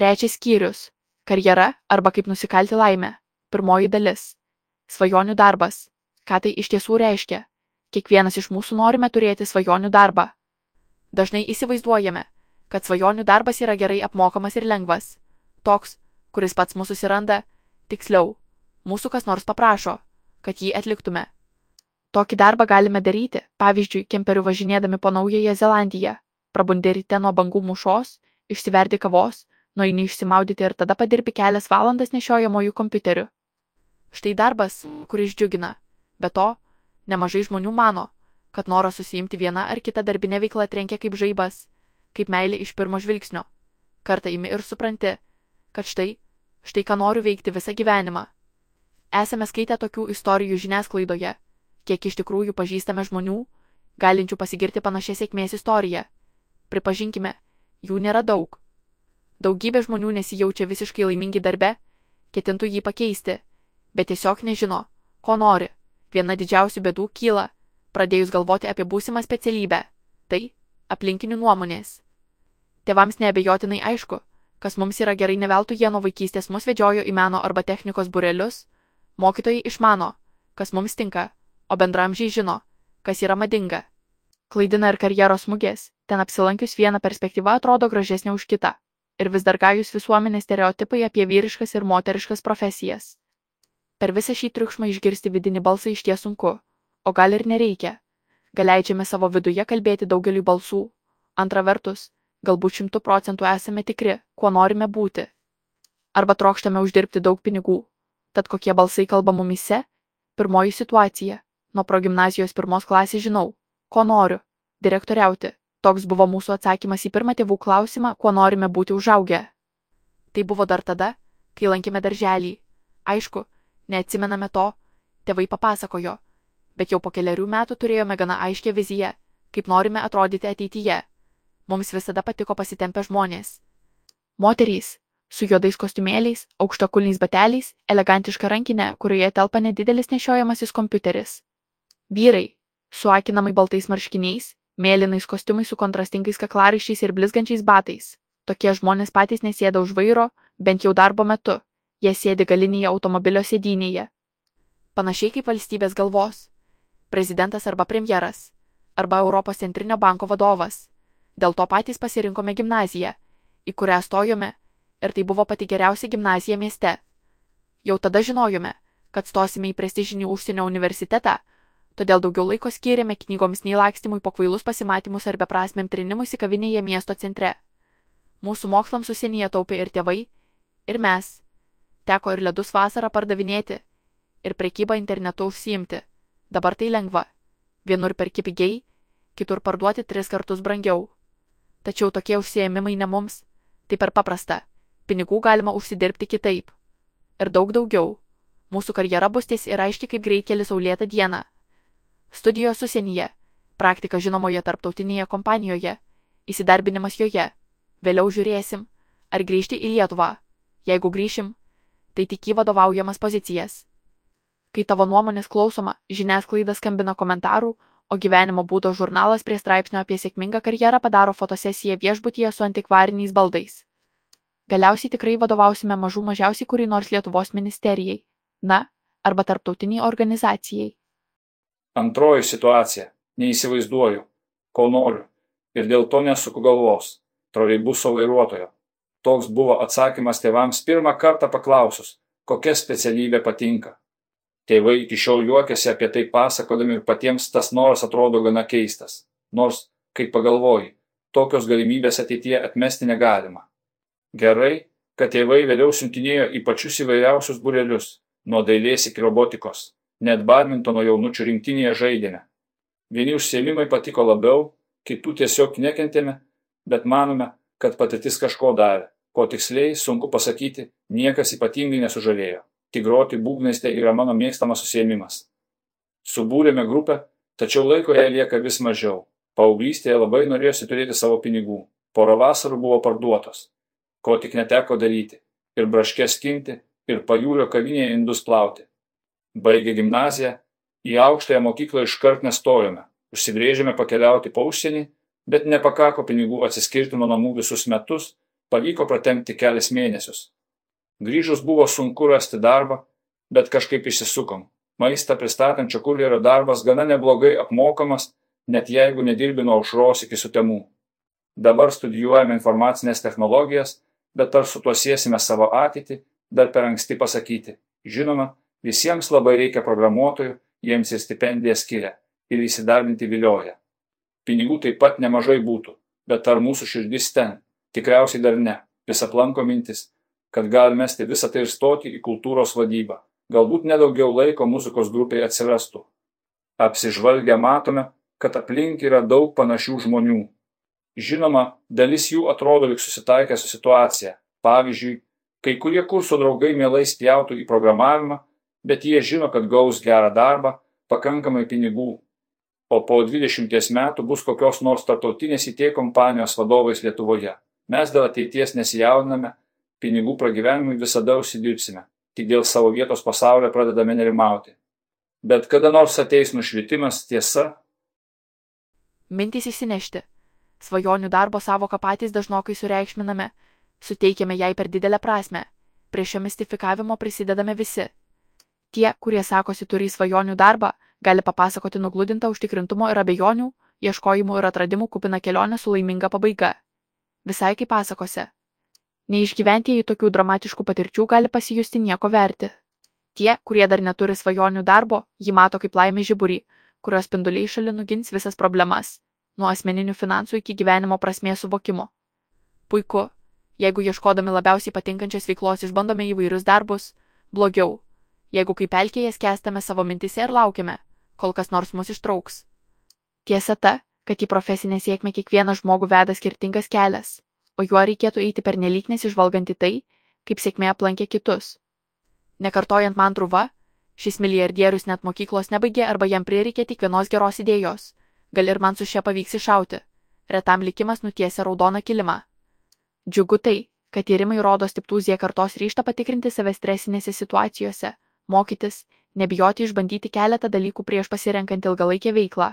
Trečias skyrius - karjera arba kaip nusikalti laimę. Pirmoji dalis - svajonių darbas. Ką tai iš tiesų reiškia? Kiekvienas iš mūsų norime turėti svajonių darbą. Dažnai įsivaizduojame, kad svajonių darbas yra gerai apmokamas ir lengvas. Toks, kuris pats mūsų susiranda, tiksliau, mūsų kas nors paprašo, kad jį atliktume. Tokį darbą galime daryti, pavyzdžiui, kemperiu važinėdami po Naująją Zelandiją. Prabundi ryte nuo bangų mušos, išsiverdi kavos, nueini išsimaudyti ir tada padirbi kelias valandas nešiojamojų kompiuteriu. Štai darbas, kuris džiugina. Be to, nemažai žmonių mano, kad noras susijimti vieną ar kitą darbinę veiklą trenkia kaip žaibas, kaip meilė iš pirmo žvilgsnio. Kartą imi ir supranti, kad štai, štai ką noriu veikti visą gyvenimą. Esame skaitę tokių istorijų žiniasklaidoje, kiek iš tikrųjų pažįstame žmonių, galinčių pasigirti panašią sėkmės istoriją. Pripažinkime, jų nėra daug. Daugybė žmonių nesijaučia visiškai laimingi darbe, ketintų jį pakeisti, bet tiesiog nežino, ko nori. Viena didžiausių bėdų kyla, pradėjus galvoti apie būsimą specialybę - tai aplinkinių nuomonės. Tėvams neabejotinai aišku, kas mums yra gerai neveltui jie nuo vaikystės mus vedžiojo į meno arba technikos burelius, mokytojai išmano, kas mums tinka, o bendramžiai žino, kas yra madinga. Klaidina ir karjeros smūgės, ten apsilankius vieną perspektyvą atrodo gražesnė už kitą. Ir vis dar gajus visuomenės stereotipai apie vyriškas ir moteriškas profesijas. Per visą šį triukšmą išgirsti vidinį balsą iš ties sunku, o gal ir nereikia. Gal leidžiame savo viduje kalbėti daugeliu balsų. Antra vertus, galbūt šimtų procentų esame tikri, kuo norime būti. Arba trokštame uždirbti daug pinigų. Tad kokie balsai kalba mumise? Pirmoji situacija Nuo progimnazijos pirmos klasės žinau, ko noriu - direktoriauti. Toks buvo mūsų atsakymas į pirmą tėvų klausimą, kuo norime būti užaugę. Tai buvo dar tada, kai lankėme darželį. Aišku, neatsimename to, tėvai papasakojo, bet jau po keliarių metų turėjome gana aiškę viziją, kaip norime atrodyti ateityje. Mums visada patiko pasitempę žmonės. Moterys su juodais kostiumėliais, aukštakulniais bateliais, elegantiška rankinė, kurioje telpa nedidelis nešiojamasis kompiuteris. Vyrai su akinamai baltais marškiniais, mėlynais kostiumais su kontrastingais kaklaraiščiais ir blizgančiais batais. Tokie žmonės patys nesėda už vairo, bent jau darbo metu. Jie sėdi galinėje automobilio sėdynėje. Panašiai kaip valstybės galvos. Prezidentas arba premjeras. Arba Europos centrinio banko vadovas. Dėl to patys pasirinkome gimnaziją, į kurią stojome, ir tai buvo pati geriausia gimnazija mieste. Jau tada žinojome, kad stosime į prestižinį užsienio universitetą, todėl daugiau laiko skyrėme knygoms nei lakstimui po kvailus pasimatymus ar beprasmiam trinimuisi kavinėje miesto centre. Mūsų mokslams užsienyje taupė ir tėvai, ir mes. Teko ir ledus vasarą pardavinėti, ir prekybą internetu užsiimti. Dabar tai lengva. Vienur perki pigiai, kitur parduoti tris kartus brangiau. Tačiau tokie užsiemimai ne mums. Tai per paprasta. Pinigų galima užsidirbti kitaip. Ir daug daugiau. Mūsų karjera bus ties ir aiški kaip greitkelis saulėtą dieną. Studijos užsienyje, praktika žinomoje tarptautinėje kompanijoje, įsidarbinimas joje. Vėliau žiūrėsim, ar grįžti į Lietuvą. Jeigu grįšim, tai tik į vadovaujamas pozicijas. Kai tavo nuomonės klausoma, žiniasklaida skambina komentarų, o gyvenimo būdo žurnalas prie straipsnio apie sėkmingą karjerą padaro fotosesiją viešbutyje su antikvariniais baldais. Galiausiai tikrai vadovausime mažų mažiausiai kuri nors Lietuvos ministerijai, na, arba tarptautiniai organizacijai. Antroji situacija - neįsivaizduoju, ko noriu ir dėl to nesuku galvos. Troleibuso vairuotojo. Toks buvo atsakymas tėvams pirmą kartą paklausus, kokia specialybė patinka. Tėvai iki šiol juokiasi apie tai pasakodami ir patiems tas noras atrodo gana keistas. Nors, kai pagalvoji, tokios galimybės ateityje atmesti negalima. Gerai, kad tėvai vėliau siuntinėjo į pačius įvairiausius burelius, nuo dailės iki robotikos net badmintono jaunučių rinktinėje žaidėme. Vieni užsiemimai patiko labiau, kitų tiesiog nekentėme, bet manome, kad patirtis kažko davė, ko tiksliai sunku pasakyti, niekas ypatingai nesužavėjo. Tik groti būgnais tai yra mano mėgstamas užsiemimas. Subūrėme grupę, tačiau laiko jai lieka vis mažiau. Paauglystėje labai norėjosi turėti savo pinigų. Porą vasarų buvo parduotos, ko tik neteko daryti. Ir braškės skinti, ir pajūrio kavinėje indus plauti. Baigę gimnaziją, į aukštąją mokyklą iškart nestojome. Užsibrėžėme pakeliauti po užsienį, bet nepakako pinigų atsiskirti nuo namų visus metus Pavyko pratemti kelias mėnesius. Grįžus buvo sunku rasti darbą, bet kažkaip išsisukom. Maistą pristatančio kurjerio darbas gana neblogai apmokamas, net jeigu nedirbi nuo aušros iki sutemų. Dabar studijuojame informacinės technologijas, bet ar su tuo siesime savo ateitį, dar per anksti pasakyti. Žinoma, visiems labai reikia programuotojų, jiems ir stipendiją skiria ir įsidarbinti vilioja. Pinigų taip pat nemažai būtų, bet ar mūsų širdis ten? Tikriausiai dar ne. Vis aplanko mintis, kad gal mesti visą tai ir stoti į kultūros vadybą. Galbūt nedaugiau laiko muzikos grupiai atsirastų. Apsižvalgę matome, kad aplink yra daug panašių žmonių. Žinoma, dalis jų atrodo lyg susitaikę su situacija. Pavyzdžiui, kai kurie kurso draugai mielai spjautų į programavimą, bet jie žino, kad gaus gerą darbą, pakankamai pinigų. O po 20 metų bus kokios nors tartautinės IT kompanijos vadovais Lietuvoje. Mes dėl ateities nesijaudiname, pinigų pragyvenimui visada užsidirbsime, tik dėl savo vietos pasaulyje pradedame nerimauti. Bet kada nors ateis nušvitimas tiesa. Mintys įsinešti. Svajonių darbo savoką patys dažnokai sureikšminame, suteikiame jai per didelę prasme. Prie šio mistifikavimo prisidedame visi. Tie, kurie sakosi turi svajonių darbą, gali papasakoti nugludintą užtikrintumo ir abejonių, ieškojimų ir atradimų kupina kelionę su laiminga pabaiga. Visai kaip pasakose. Neišgyventieji tokių dramatiškų patirčių gali pasijusti nieko verti. Tie, kurie dar neturi svajonių darbo, jį mato kaip laimė žiburį, kurios spinduliai šalin nugins visas problemas, nuo asmeninių finansų iki gyvenimo prasmės suvokimo. Puiku, jeigu ieškodami labiausiai patinkančios veiklos išbandome įvairius darbus, blogiau, jeigu kaip pelkėje skęstame savo mintise ir laukiame, kol kas nors mus ištrauks. Tiesa ta, kad į profesinę sėkmę kiekvieną žmogų veda skirtingas kelias o juo reikėtų eiti pernelyg nesižvalgant į tai, kaip sėkmė aplankė kitus. Nekartojant mantrų va, šis milijardierius net mokyklos nebaigė arba jam prireikė tik vienos geros idėjos. Gal ir man su šia pavyks iššauti. Retam likimas nutiesia raudoną kilimą. Džiugu tai, kad tyrimai rodo stiprų zie kartos ryštą patikrinti save stresinėse situacijose, mokytis, nebijoti išbandyti keletą dalykų prieš pasirenkant ilgalaikę veiklą.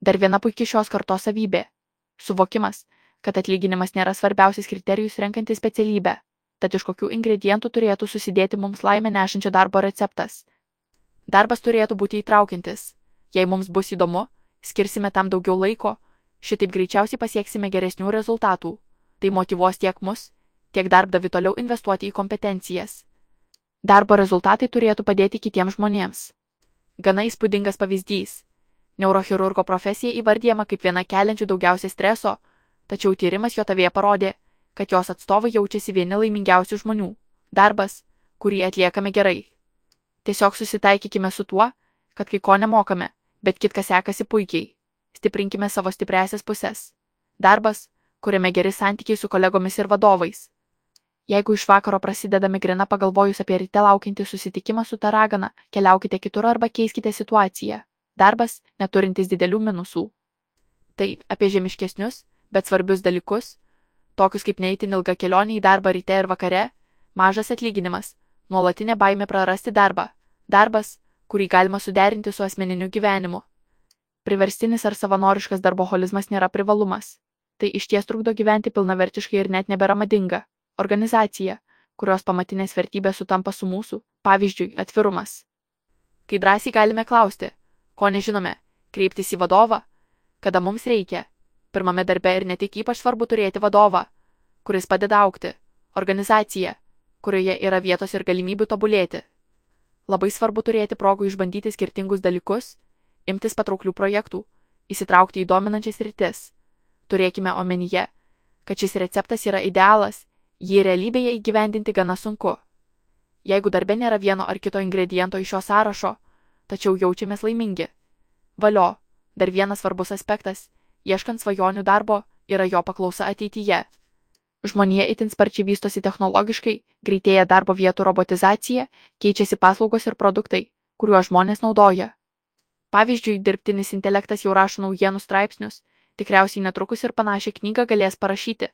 Dar viena puikia šios kartos savybė - suvokimas, kad atlyginimas nėra svarbiausias kriterijus renkantis specialybę, tad iš kokių ingredientų turėtų susidėti mums laimę nešančio darbo receptas. Darbas turėtų būti įtraukiantis. Jei mums bus įdomu, skirsime tam daugiau laiko, šitaip greičiausiai pasieksime geresnių rezultatų. Tai motivuos tiek mus, tiek darbdavi toliau investuoti į kompetencijas. Darbo rezultatai turėtų padėti kitiems žmonėms. Gana įspūdingas pavyzdys. Neurochirurgo profesija įvardyjama kaip viena keliančių daugiausiai streso, tačiau tyrimas JOTV parodė, kad jos atstovai jaučiasi vieni laimingiausių žmonių. Darbas, kurį atliekame gerai. Tiesiog susitaikykime su tuo, kad kai ko nemokame, bet kitkas sekasi puikiai. Stiprinkime savo stipresias pusės. Darbas, kuriame geri santykiai su kolegomis ir vadovais. Jeigu iš vakaro prasideda migrena pagalvojus apie ryte laukiantį susitikimą su ta ragana, keliaukite kitur arba keiskite situaciją. Darbas, neturintis didelių minusų. Taip, apie žemiškesnius, bet svarbius dalykus, tokius kaip neįtin ilga kelionė į darbą ryte ir vakare, mažas atlyginimas, nuolatinė baimė prarasti darbą, darbas, kurį galima suderinti su asmeniniu gyvenimu. Priverstinis ar savanoriškas darboholizmas nėra privalumas. Tai iš ties trukdo gyventi pilnavertiškai ir net nebėra madinga. Organizacija, kurios pamatinės vertybės sutampa su mūsų, pavyzdžiui, atvirumas. Kai drąsiai galime klausti, ko nežinome, kreiptis į vadovą, kada mums reikia, Pirmame darbe ir ne tik ypač svarbu turėti vadovą, kuris padeda aukti, organizaciją, kurioje yra vietos ir galimybių tobulėti. Labai svarbu turėti progų išbandyti skirtingus dalykus, imtis patrauklių projektų, įsitraukti į dominančias rytis. Turėkime omenyje, kad šis receptas yra idealas, jį realybėje įgyvendinti gana sunku. Jeigu darbe nėra vieno ar kito ingrediento iš šio sąrašo, tačiau jaučiamės laimingi. Valio, dar vienas svarbus aspektas ieškant svajonių darbo, yra jo paklausa ateityje. Žmonija itin sparčiai vystosi technologiškai, greitėja darbo vietų robotizacija, keičiasi paslaugos ir produktai, kuriuos žmonės naudoja. Pavyzdžiui, dirbtinis intelektas jau rašo naujienų straipsnius, tikriausiai netrukus ir panašią knygą galės parašyti,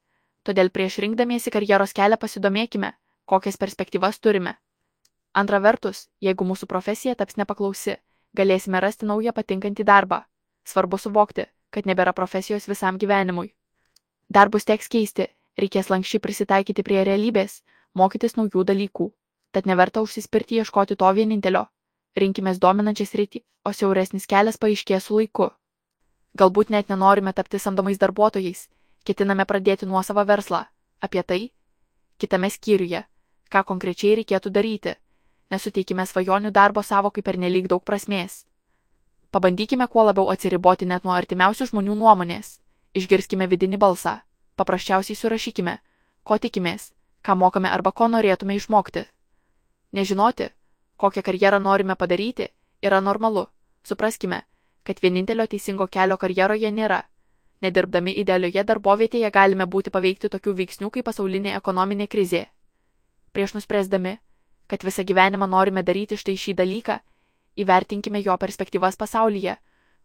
todėl prieš rinkdamiesi karjeros kelią pasidomėkime, kokias perspektyvas turime. Antra vertus, jeigu mūsų profesija taps nepaklausi, galėsime rasti naują patinkantį darbą. Svarbu suvokti, kad nebėra profesijos visam gyvenimui. Darbus teks keisti, Reikės lankščiai prisitaikyti prie realybės, mokytis naujų dalykų. Tad neverta užsispirti ieškoti to vienintelio. Rinkimės dominančias rytį, o siauresnis kelias paaiškės su laiku. Galbūt net nenorime tapti samdomais darbuotojais, ketiname pradėti nuosavą verslą. Apie tai kitame skyriuje, ką konkrečiai reikėtų daryti. Nesuteikime svajonių darbo savokai per nelik daug prasmės. Pabandykime kuo labiau atsiriboti net nuo artimiausių žmonių nuomonės. Išgirskime vidinį balsą. Paprasčiausiai surašykime, ko tikimės, ką mokame arba ko norėtume išmokti. Nežinoti, kokią karjerą norime padaryti, yra normalu. Supraskime, kad vienintelio teisingo kelio karjeroje nėra. Nedirbdami idealioje darbovietėje galime būti paveikti tokių veiksnių kaip pasaulinė ekonominė krizė. Prieš nuspręsdami, kad visą gyvenimą norime daryti štai šį dalyką, įvertinkime jo perspektyvas pasaulyje,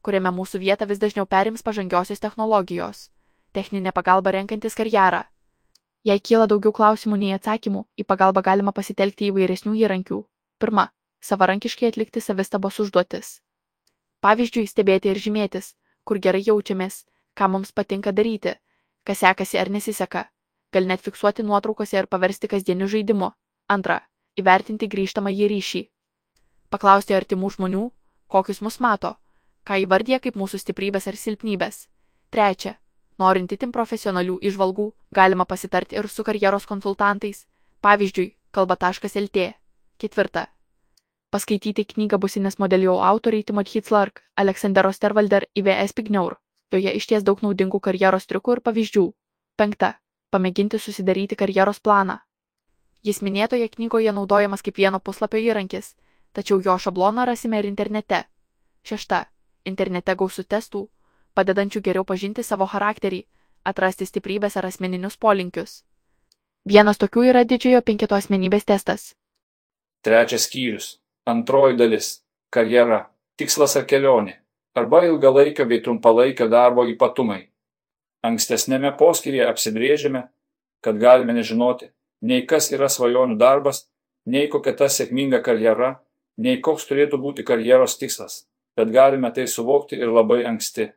kuriame mūsų vietą vis dažniau perims pažangiosios technologijos, techninė pagalba renkantis karjerą. Jei kyla daugiau klausimų nei atsakymų, į pagalbą galima pasitelkti įvairesnių įrankių. Pirma, savarankiškai atlikti savistabos užduotis. Pavyzdžiui, stebėti ir žymėtis, kur gerai jaučiamės, ką mums patinka daryti, kas sekasi ar nesiseka. Gal net fiksuoti nuotraukose ir paversti kasdieniu žaidimu. Antra, įvertinti grįžtamą į ryšį. Paklausti artimų žmonių, kokius mus mato, ką įvardė kaip mūsų stiprybės ar silpnybės. Trečia, norint itin profesionalių išvalgų, galima pasitarti ir su karjeros konsultantais, pavyzdžiui, kalba.lt. Ketvirta. Paskaityti knygą businės modelių autoriai Timothy Hitzlark, Aleksandero Stervalder, IVS Pignaur. Joje išties daug naudingų karjeros triukų ir pavyzdžių. Penkta. Pamėginti susidaryti karjeros planą. Jis minėtoje knygoje naudojamas kaip vieno puslapio įrankis, tačiau jo šabloną rasime ir internete. Šešta. Internete gausų testų, padedančių geriau pažinti savo charakterį, atrasti stiprybės ar asmeninius polinkius. Vienas tokių yra didžiojo penketo asmenybės testas. Trečias skyrius. Antroji dalis. Karjera. Tikslas ar kelionė arba ilgalaikio bei trumpalaikio darbo ypatumai. Ankstesnėme poskyryje apsibrėžėme, kad galime nežinoti, nei kas yra svajonių darbas, nei kokia ta sėkminga karjera, nei koks turėtų būti karjeros tikslas, bet galime tai suvokti ir labai anksti.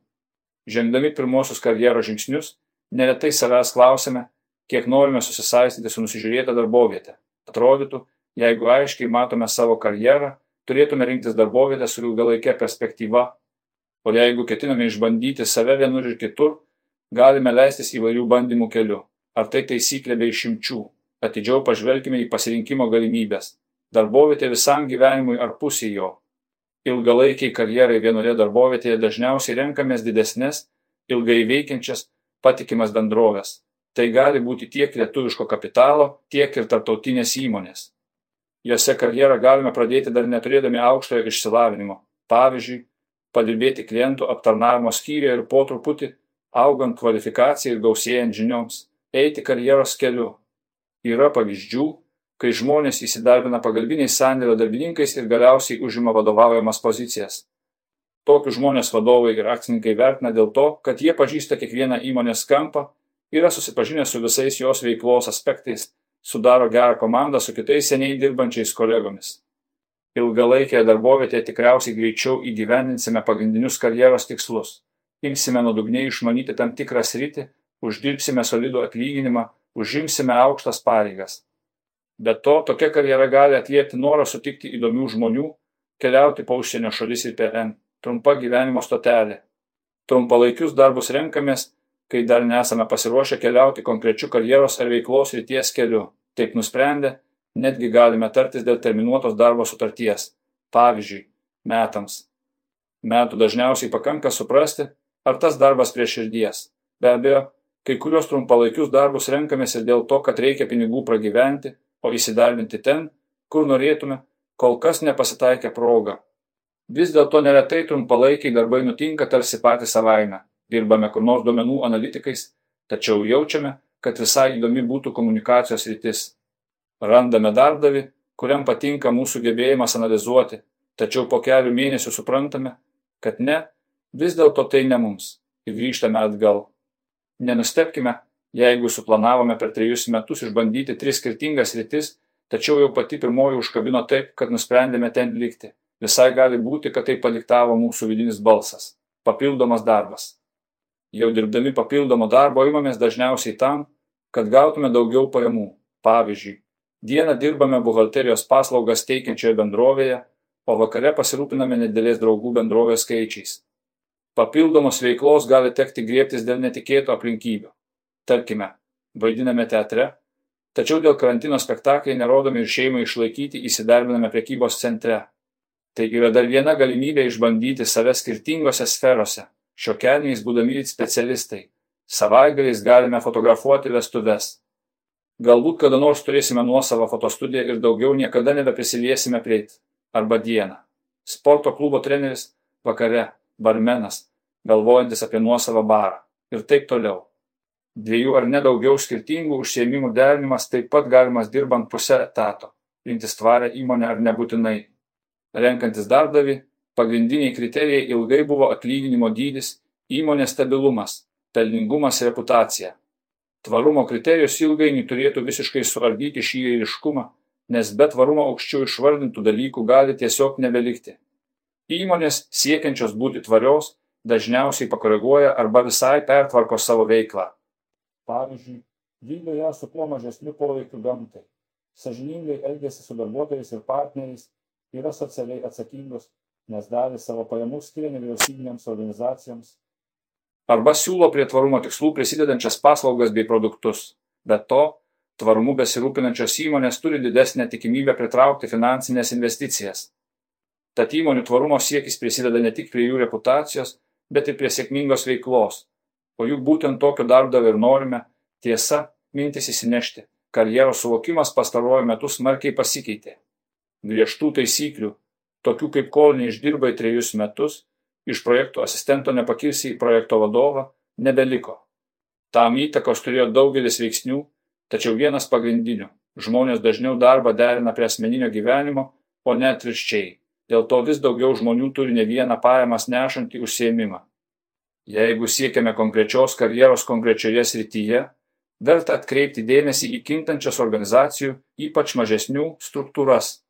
Žengdami pirmosius karjeros žingsnius, neretai savęs klausime, kiek norime susisaistyti su nusižiūrėta darbovietė. Atrodytų, jeigu aiškiai matome savo karjerą, turėtume rinktis darbovietę su ilgalaikė perspektyva o jeigu ketiname išbandyti save vienur ir kitur, galime leistis įvairių bandymų keliu. Ar tai taisyklė bei išimčių? Atidžiau pažvelkime į pasirinkimo galimybės. Darbovietė visam gyvenimui ar pusė jo. Ilgalaikiai karjerai vienoje darbovietėje dažniausiai renkamės didesnės, ilgai veikiančias, patikimas bendrovės. Tai gali būti tiek lietuviško kapitalo, tiek ir tarptautinės įmonės. Jose karjerą galime pradėti dar neturėdami aukštojo išsilavinimo. Pavyzdžiui, padirbėti klientų aptarnavimo skyriuje ir po truputį, augant kvalifikacijai ir gausėjant žinioms, eiti karjeros keliu. Yra pavyzdžių, kai žmonės įsidarbina pagalbiniais sandėlio darbininkais ir galiausiai užima vadovaujamas pozicijas. Tokius žmonės vadovai ir akcininkai vertina dėl to, kad jie pažįsta kiekvieną įmonės kampą, yra susipažinę su visais jos veiklos aspektais, sudaro gerą komandą su kitais seniai dirbančiais kolegomis ilgalaikėje darbovietėje tikriausiai greičiau įgyvendinsime pagrindinius karjeros tikslus. Imsime nuodugniai išmanyti tam tikrą sritį uždirbsime solidų atlyginimą užimsime aukštas pareigas. Be to tokia karjera gali atliepti norą sutikti įdomių žmonių keliauti po užsienio šalis ir PRN trumpa gyvenimo stotelė. Trumpalaikius darbus renkamės kai dar nesame pasiruošę keliauti konkrečiu karjeros ar veiklos ryties keliu. Taip nusprendę Netgi galime tartis dėl terminuotos darbo sutarties, pavyzdžiui, metams. Metų dažniausiai pakanka suprasti, ar tas darbas prie širdies. Be abejo, kai kurios trumpalaikius darbus renkamės ir dėl to, kad reikia pinigų pragyventi, o įsidarbinti ten, kur norėtume, kol kas nepasitaikė proga. Vis dėlto neretai trumpalaikiai darbai nutinka tarsi patys savaime. Dirbame kur nors duomenų analitikais, tačiau jaučiame, kad visai įdomi būtų komunikacijos rytis. Randame darbdavį, kuriam patinka mūsų gebėjimas analizuoti, tačiau po kelių mėnesių suprantame, kad ne, vis dėlto tai ne mums ir grįžtame atgal. Nenustepkime, jeigu suplanavome per trejus metus išbandyti tris skirtingas rytis, tačiau jau pati pirmoji užkabino taip, kad nusprendėme ten likti. Visai gali būti, kad tai paliktavo mūsų vidinis balsas - papildomas darbas. Jau dirbdami papildomo darbo imamės dažniausiai tam, kad gautume daugiau pajamų. Pavyzdžiui, dieną dirbame buhalterijos paslaugas teikiančioje bendrovėje, o vakare pasirūpiname nedėlės draugų bendrovės skaičiais. Papildomos veiklos gali tekti griebtis dėl netikėtų aplinkybių. Tarkime, vaidiname teatre, tačiau dėl karantino spektakliai nerodomi ir šeimai išlaikyti įsidarbiname prekybos centre. Tai yra dar viena galimybė išbandyti save skirtingose sferose, šiokianiais būdami specialistai. Savaitgaliais galime fotografuoti vestuves. Galbūt kada nors turėsime nuosavą fotostudiją ir daugiau niekada nebeprisiliesime prie arba dieną. Sporto klubo treneris vakare, barmenas, galvojantis apie nuosavą barą ir taip toliau. Dviejų ar nedaugiau skirtingų užsiemimų derinimas taip pat galimas dirbant pusę etato, rinktis tvarę įmonę ar nebūtinai. Renkantis darbdavi, pagrindiniai kriterijai ilgai buvo atlyginimo dydis, įmonės stabilumas, pelningumas reputacija. Tvarumo kriterijus ilgainiui turėtų visiškai suardyti šį eiliškumą, nes be tvarumo aukščiau išvardintų dalykų gali tiesiog nebelikti. Įmonės siekiančios būti tvarios dažniausiai pakoreguoja arba visai pertvarko savo veiklą. Pavyzdžiui, vykdo ją su kuo mažesniu poveikiu gamtai, sažiningai elgesi su darbuotojais ir partneriais, yra socialiai atsakingos, nes dalį savo pajamų skiria nevyriausybinėms organizacijoms, arba siūlo prie tvarumo tikslų prisidedančias paslaugas bei produktus. Be to, tvarumu besirūpinančios įmonės turi didesnę tikimybę pritraukti finansinės investicijas. Tad įmonių tvarumo siekis prisideda ne tik prie jų reputacijos, bet ir prie sėkmingos veiklos. O juk būtent tokio darbdavio ir norime, tiesa, mintis įsinešti. Karjeros suvokimas pastaruoju metu smarkiai pasikeitė. Griežtų taisyklių, tokių kaip kol neišdirbai trejus metus, iš projektų asistento nepakilsi į projekto vadovą nebeliko. Tam įtakos turėjo daugelis veiksnių, tačiau vienas pagrindinių - žmonės dažniau darbą derina prie asmeninio gyvenimo, o ne atvirkščiai. Dėl to vis daugiau žmonių turi ne vieną pajamas nešantį užsiemimą. Jeigu siekiame konkrečios karjeros konkrečioje srityje, verta atkreipti dėmesį į kintančias organizacijų, ypač mažesnių, struktūras.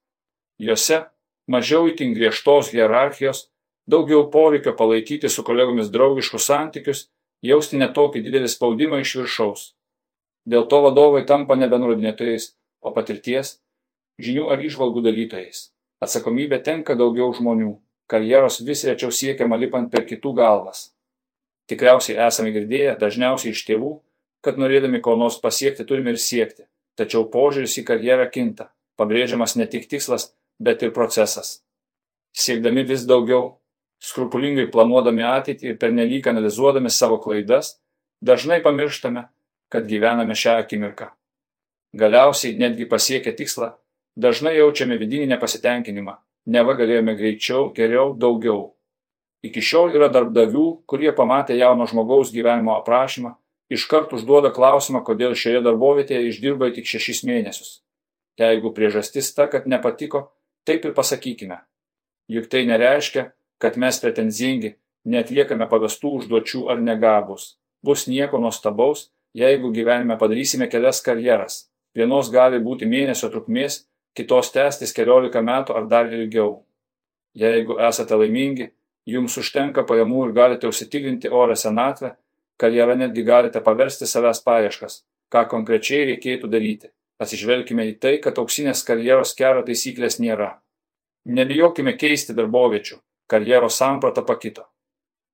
Jose mažiau itin griežtos hierarchijos daugiau poreikio palaikyti su kolegomis draugiškus santykius, jausti netokį didelį spaudimą iš viršaus. Dėl to vadovai tampa nebe nurodinėtojais, o patirties, žinių ar išvalgų dalytojais. Atsakomybė tenka daugiau žmonių, karjeros vis rečiau siekiama lipant per kitų galvas. Tikriausiai esame girdėję dažniausiai iš tėvų, kad norėdami ko nors pasiekti turime ir siekti, tačiau požiūris į karjerą kinta, pabrėžiamas ne tik tikslas, bet ir procesas. Siekdami vis daugiau, skrupulingai planuodami ateitį ir pernelyg analizuodami savo klaidas, dažnai pamirštame, kad gyvename šią akimirką. Galiausiai, netgi pasiekę tikslą, dažnai jaučiame vidinį nepasitenkinimą, neva galėjome greičiau, geriau, daugiau. Iki šiol yra darbdavių, kurie pamatę jauno žmogaus gyvenimo aprašymą, iškart užduoda klausimą, kodėl šioje darbovietėje išdirbai tik šešis mėnesius. Jeigu priežastis ta, kad nepatiko, taip ir pasakykime. Juk tai nereiškia, kad mes pretenzingi, netliekame pavestų užduočių ar negabus. Bus nieko nuostabaus, jeigu gyvenime padarysime kelias karjeras. Vienos gali būti mėnesio trukmės, kitos tęstis keliolika metų ar dar ilgiau. Jeigu esate laimingi, jums užtenka pajamų ir galite užsitikrinti orą senatvę, karjerą netgi galite paversti savęs paieškas, ką konkrečiai reikėtų daryti. Atsižvelkime į tai, kad auksinės karjeros kelio taisyklės nėra. Nebijokime keisti darboviečių, karjeros samprata pakito.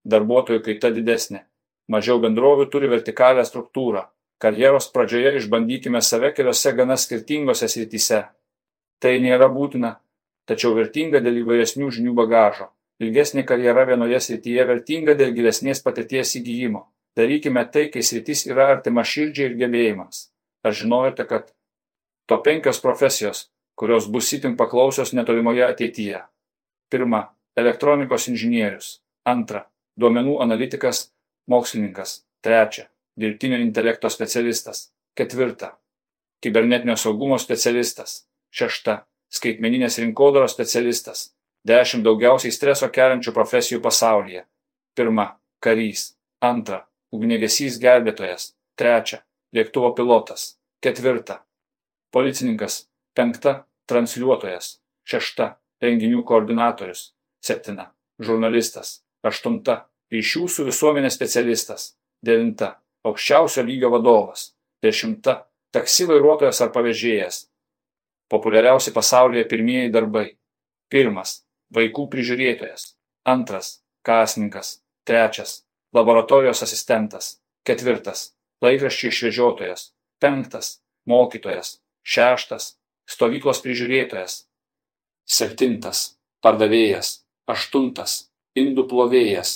Darbuotojų kaita didesnė. Mažiau bendrovių turi vertikalę struktūrą. Karjeros pradžioje išbandykime save keliose gana skirtingose srityse. Tai nėra būtina, tačiau vertinga dėl įvairesnių žinių bagažo. Ilgesnė karjera vienoje srityje vertinga dėl gilesnės patirties įgyjimo. Darykime tai, kai sritis yra artima širdžiai ir gebėjimams. Ar žinojote, kad to penkios profesijos, kurios bus itin paklausios netolimoje ateityje. Pirma, elektronikos inžinierius. Antra, duomenų analitikas, mokslininkas. Trečia, dirbtinio intelekto specialistas. Ketvirta, kibernetinio saugumo specialistas. Šešta, skaitmeninės rinkodaros specialistas. Dešimt daugiausiai streso keliančių profesijų pasaulyje. Pirma, karys. Antra, ugniagesys gelbėtojas. Trečia, lėktuvo pilotas. Ketvirta, policininkas. Penkta, transliuotojas. Šešta, renginių koordinatorius septina žurnalistas aštunta ryšių su visuomene specialistas devinta aukščiausio lygio vadovas Dešimta - taksi vairuotojas ar pavėžėjas. Populiariausi pasaulyje pirmieji darbai. Pirmas - vaikų prižiūrėtojas. Antras - kasininkas. Trečias - laboratorijos asistentas. Ketvirtas - laikraščių išvežiotojas. Penktas - mokytojas. Šeštas - stovyklos prižiūrėtojas. Septintas - pardavėjas. Aštuntas - indų plovėjas.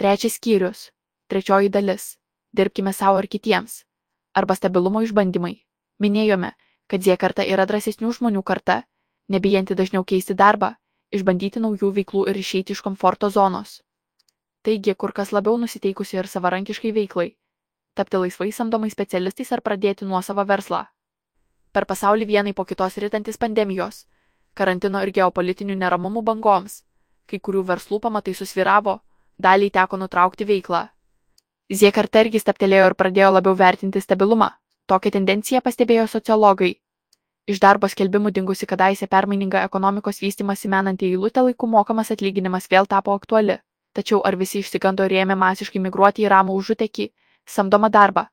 Trečias skyrius. Trečioji dalis. Dirbkime savo ir kitiems. Arba stabilumo išbandymai. Minėjome, kad Z karta yra drąsesnių žmonių karta, nebijanti dažniau keisti darbą, išbandyti naujų veiklų ir išeiti iš komforto zonos. Taigi, kur kas labiau nusiteikusi ir savarankiškai veiklai. Tapti laisvai samdomais specialistais ar pradėti nuosavą verslą. Per pasaulį vienai po kitos rytantis pandemijos, karantino ir geopolitinių neramumų bangoms, kai kurių verslų pamatai susviravo, daliai teko nutraukti veiklą. Z karta irgi staptelėjo ir pradėjo labiau vertinti stabilumą. Tokią tendenciją pastebėjo sociologai. Iš darbo skelbimų dingusi kadaise permaininga ekonomikos vystimasi menanti eilutė laikų mokamas atlyginimas vėl tapo aktuali. Tačiau ar visi išsigando ir ėmė masiškai migruoti į ramų užutekį, samdomą darbą?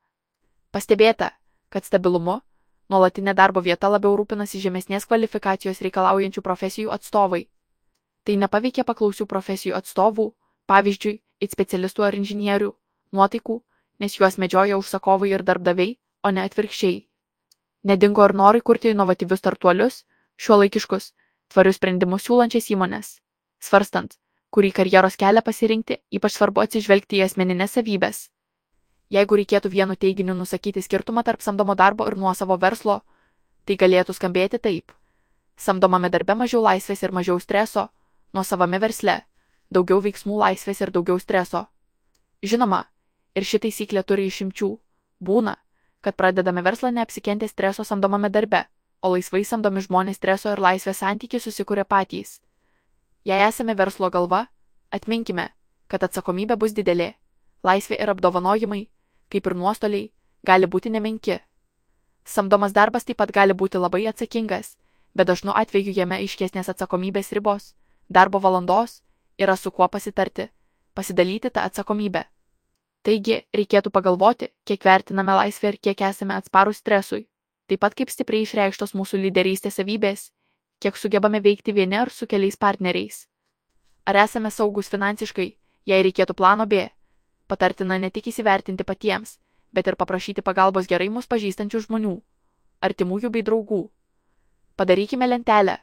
Pastebėta, kad stabilumu, nuolatinė darbo vieta labiau rūpinasi žemesnės kvalifikacijos reikalaujančių profesijų atstovai. Tai nepaveikė paklausių profesijų atstovų, pavyzdžiui, it specialistų ar inžinierių, nuotaikų, nes juos medžioja užsakovai ir darbdaviai, o ne atvirkščiai. Nedingo ir norai kurti inovatyvius startuolius, šiuolaikiškus, tvarius sprendimus siūlančias įmonės. Svarstant, kurį karjeros kelią pasirinkti, ypač svarbu atsižvelgti į asmeninės savybės. Jeigu reikėtų vienu teiginiu nusakyti skirtumą tarp samdomo darbo ir nuosavo verslo, tai galėtų skambėti taip. Samdomame darbe mažiau laisvės ir mažiau streso, nuosavame versle daugiau veiksmų laisvės ir daugiau streso. Žinoma, ir ši taisyklė turi išimčių. Būna, kad pradedame verslą neapsikentę streso samdomame darbe, o laisvai samdomi žmonės streso ir laisvės santykiai susikuria patys. Jei esame verslo galva, atminkime, kad atsakomybė bus didelė, laisvė ir apdovanojimai, kaip ir nuostoliai, gali būti nemenki. Samdomas darbas taip pat gali būti labai atsakingas, bet dažnu atveju jame aiškesnės atsakomybės ribos, darbo valandos, yra su kuo pasitarti, pasidalyti tą atsakomybę. Taigi, reikėtų pagalvoti, kiek vertiname laisvę ir kiek esame atsparus stresui, taip pat kaip stipriai išreikštos mūsų lyderystės savybės, kiek sugebame veikti vieni ar su keliais partneriais. Ar esame saugus finansiškai, jei reikėtų plano B. Patartina ne tik įsivertinti patiems, bet ir paprašyti pagalbos gerai mus pažįstančių žmonių, artimųjų bei draugų. Padarykime lentelę,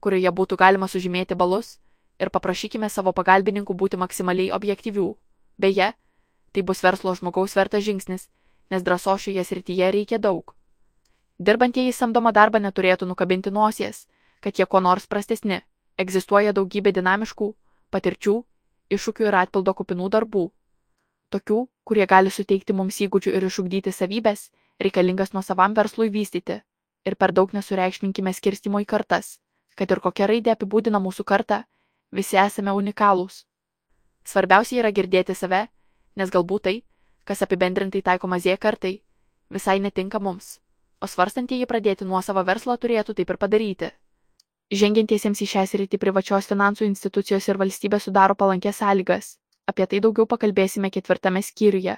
kurioje būtų galima sužymėti balus ir paprašykime savo pagalbininkų būti maksimaliai objektyvių. Beje, tai bus verslo žmogaus vertas žingsnis, nes drąso šioje srityje reikia daug. Dirbantieji samdomą darbą neturėtų nukabinti nosies, kad jie kuo nors prastesni. Egzistuoja daugybė dinamiškų, patirčių, iššūkių ir atpildo kupinų darbų. Tokių, kurie gali suteikti mums įgūdžių ir išugdyti savybės, reikalingas nuo savam verslui vystyti. Ir per daug nesureikšminkime skirstimo į kartas, kad ir kokia raidė apibūdina mūsų kartą, Visi esame unikalūs. Svarbiausia yra girdėti save, nes galbūt tai, kas apibendrintai taikoma Z kartai, visai netinka mums, o svarstantieji pradėti nuo savo verslo turėtų taip ir padaryti. Žengiantiesiems į šią sritį privačios finansų institucijos ir valstybė sudaro palankės sąlygas. Apie tai daugiau pakalbėsime ketvirtame skyriuje.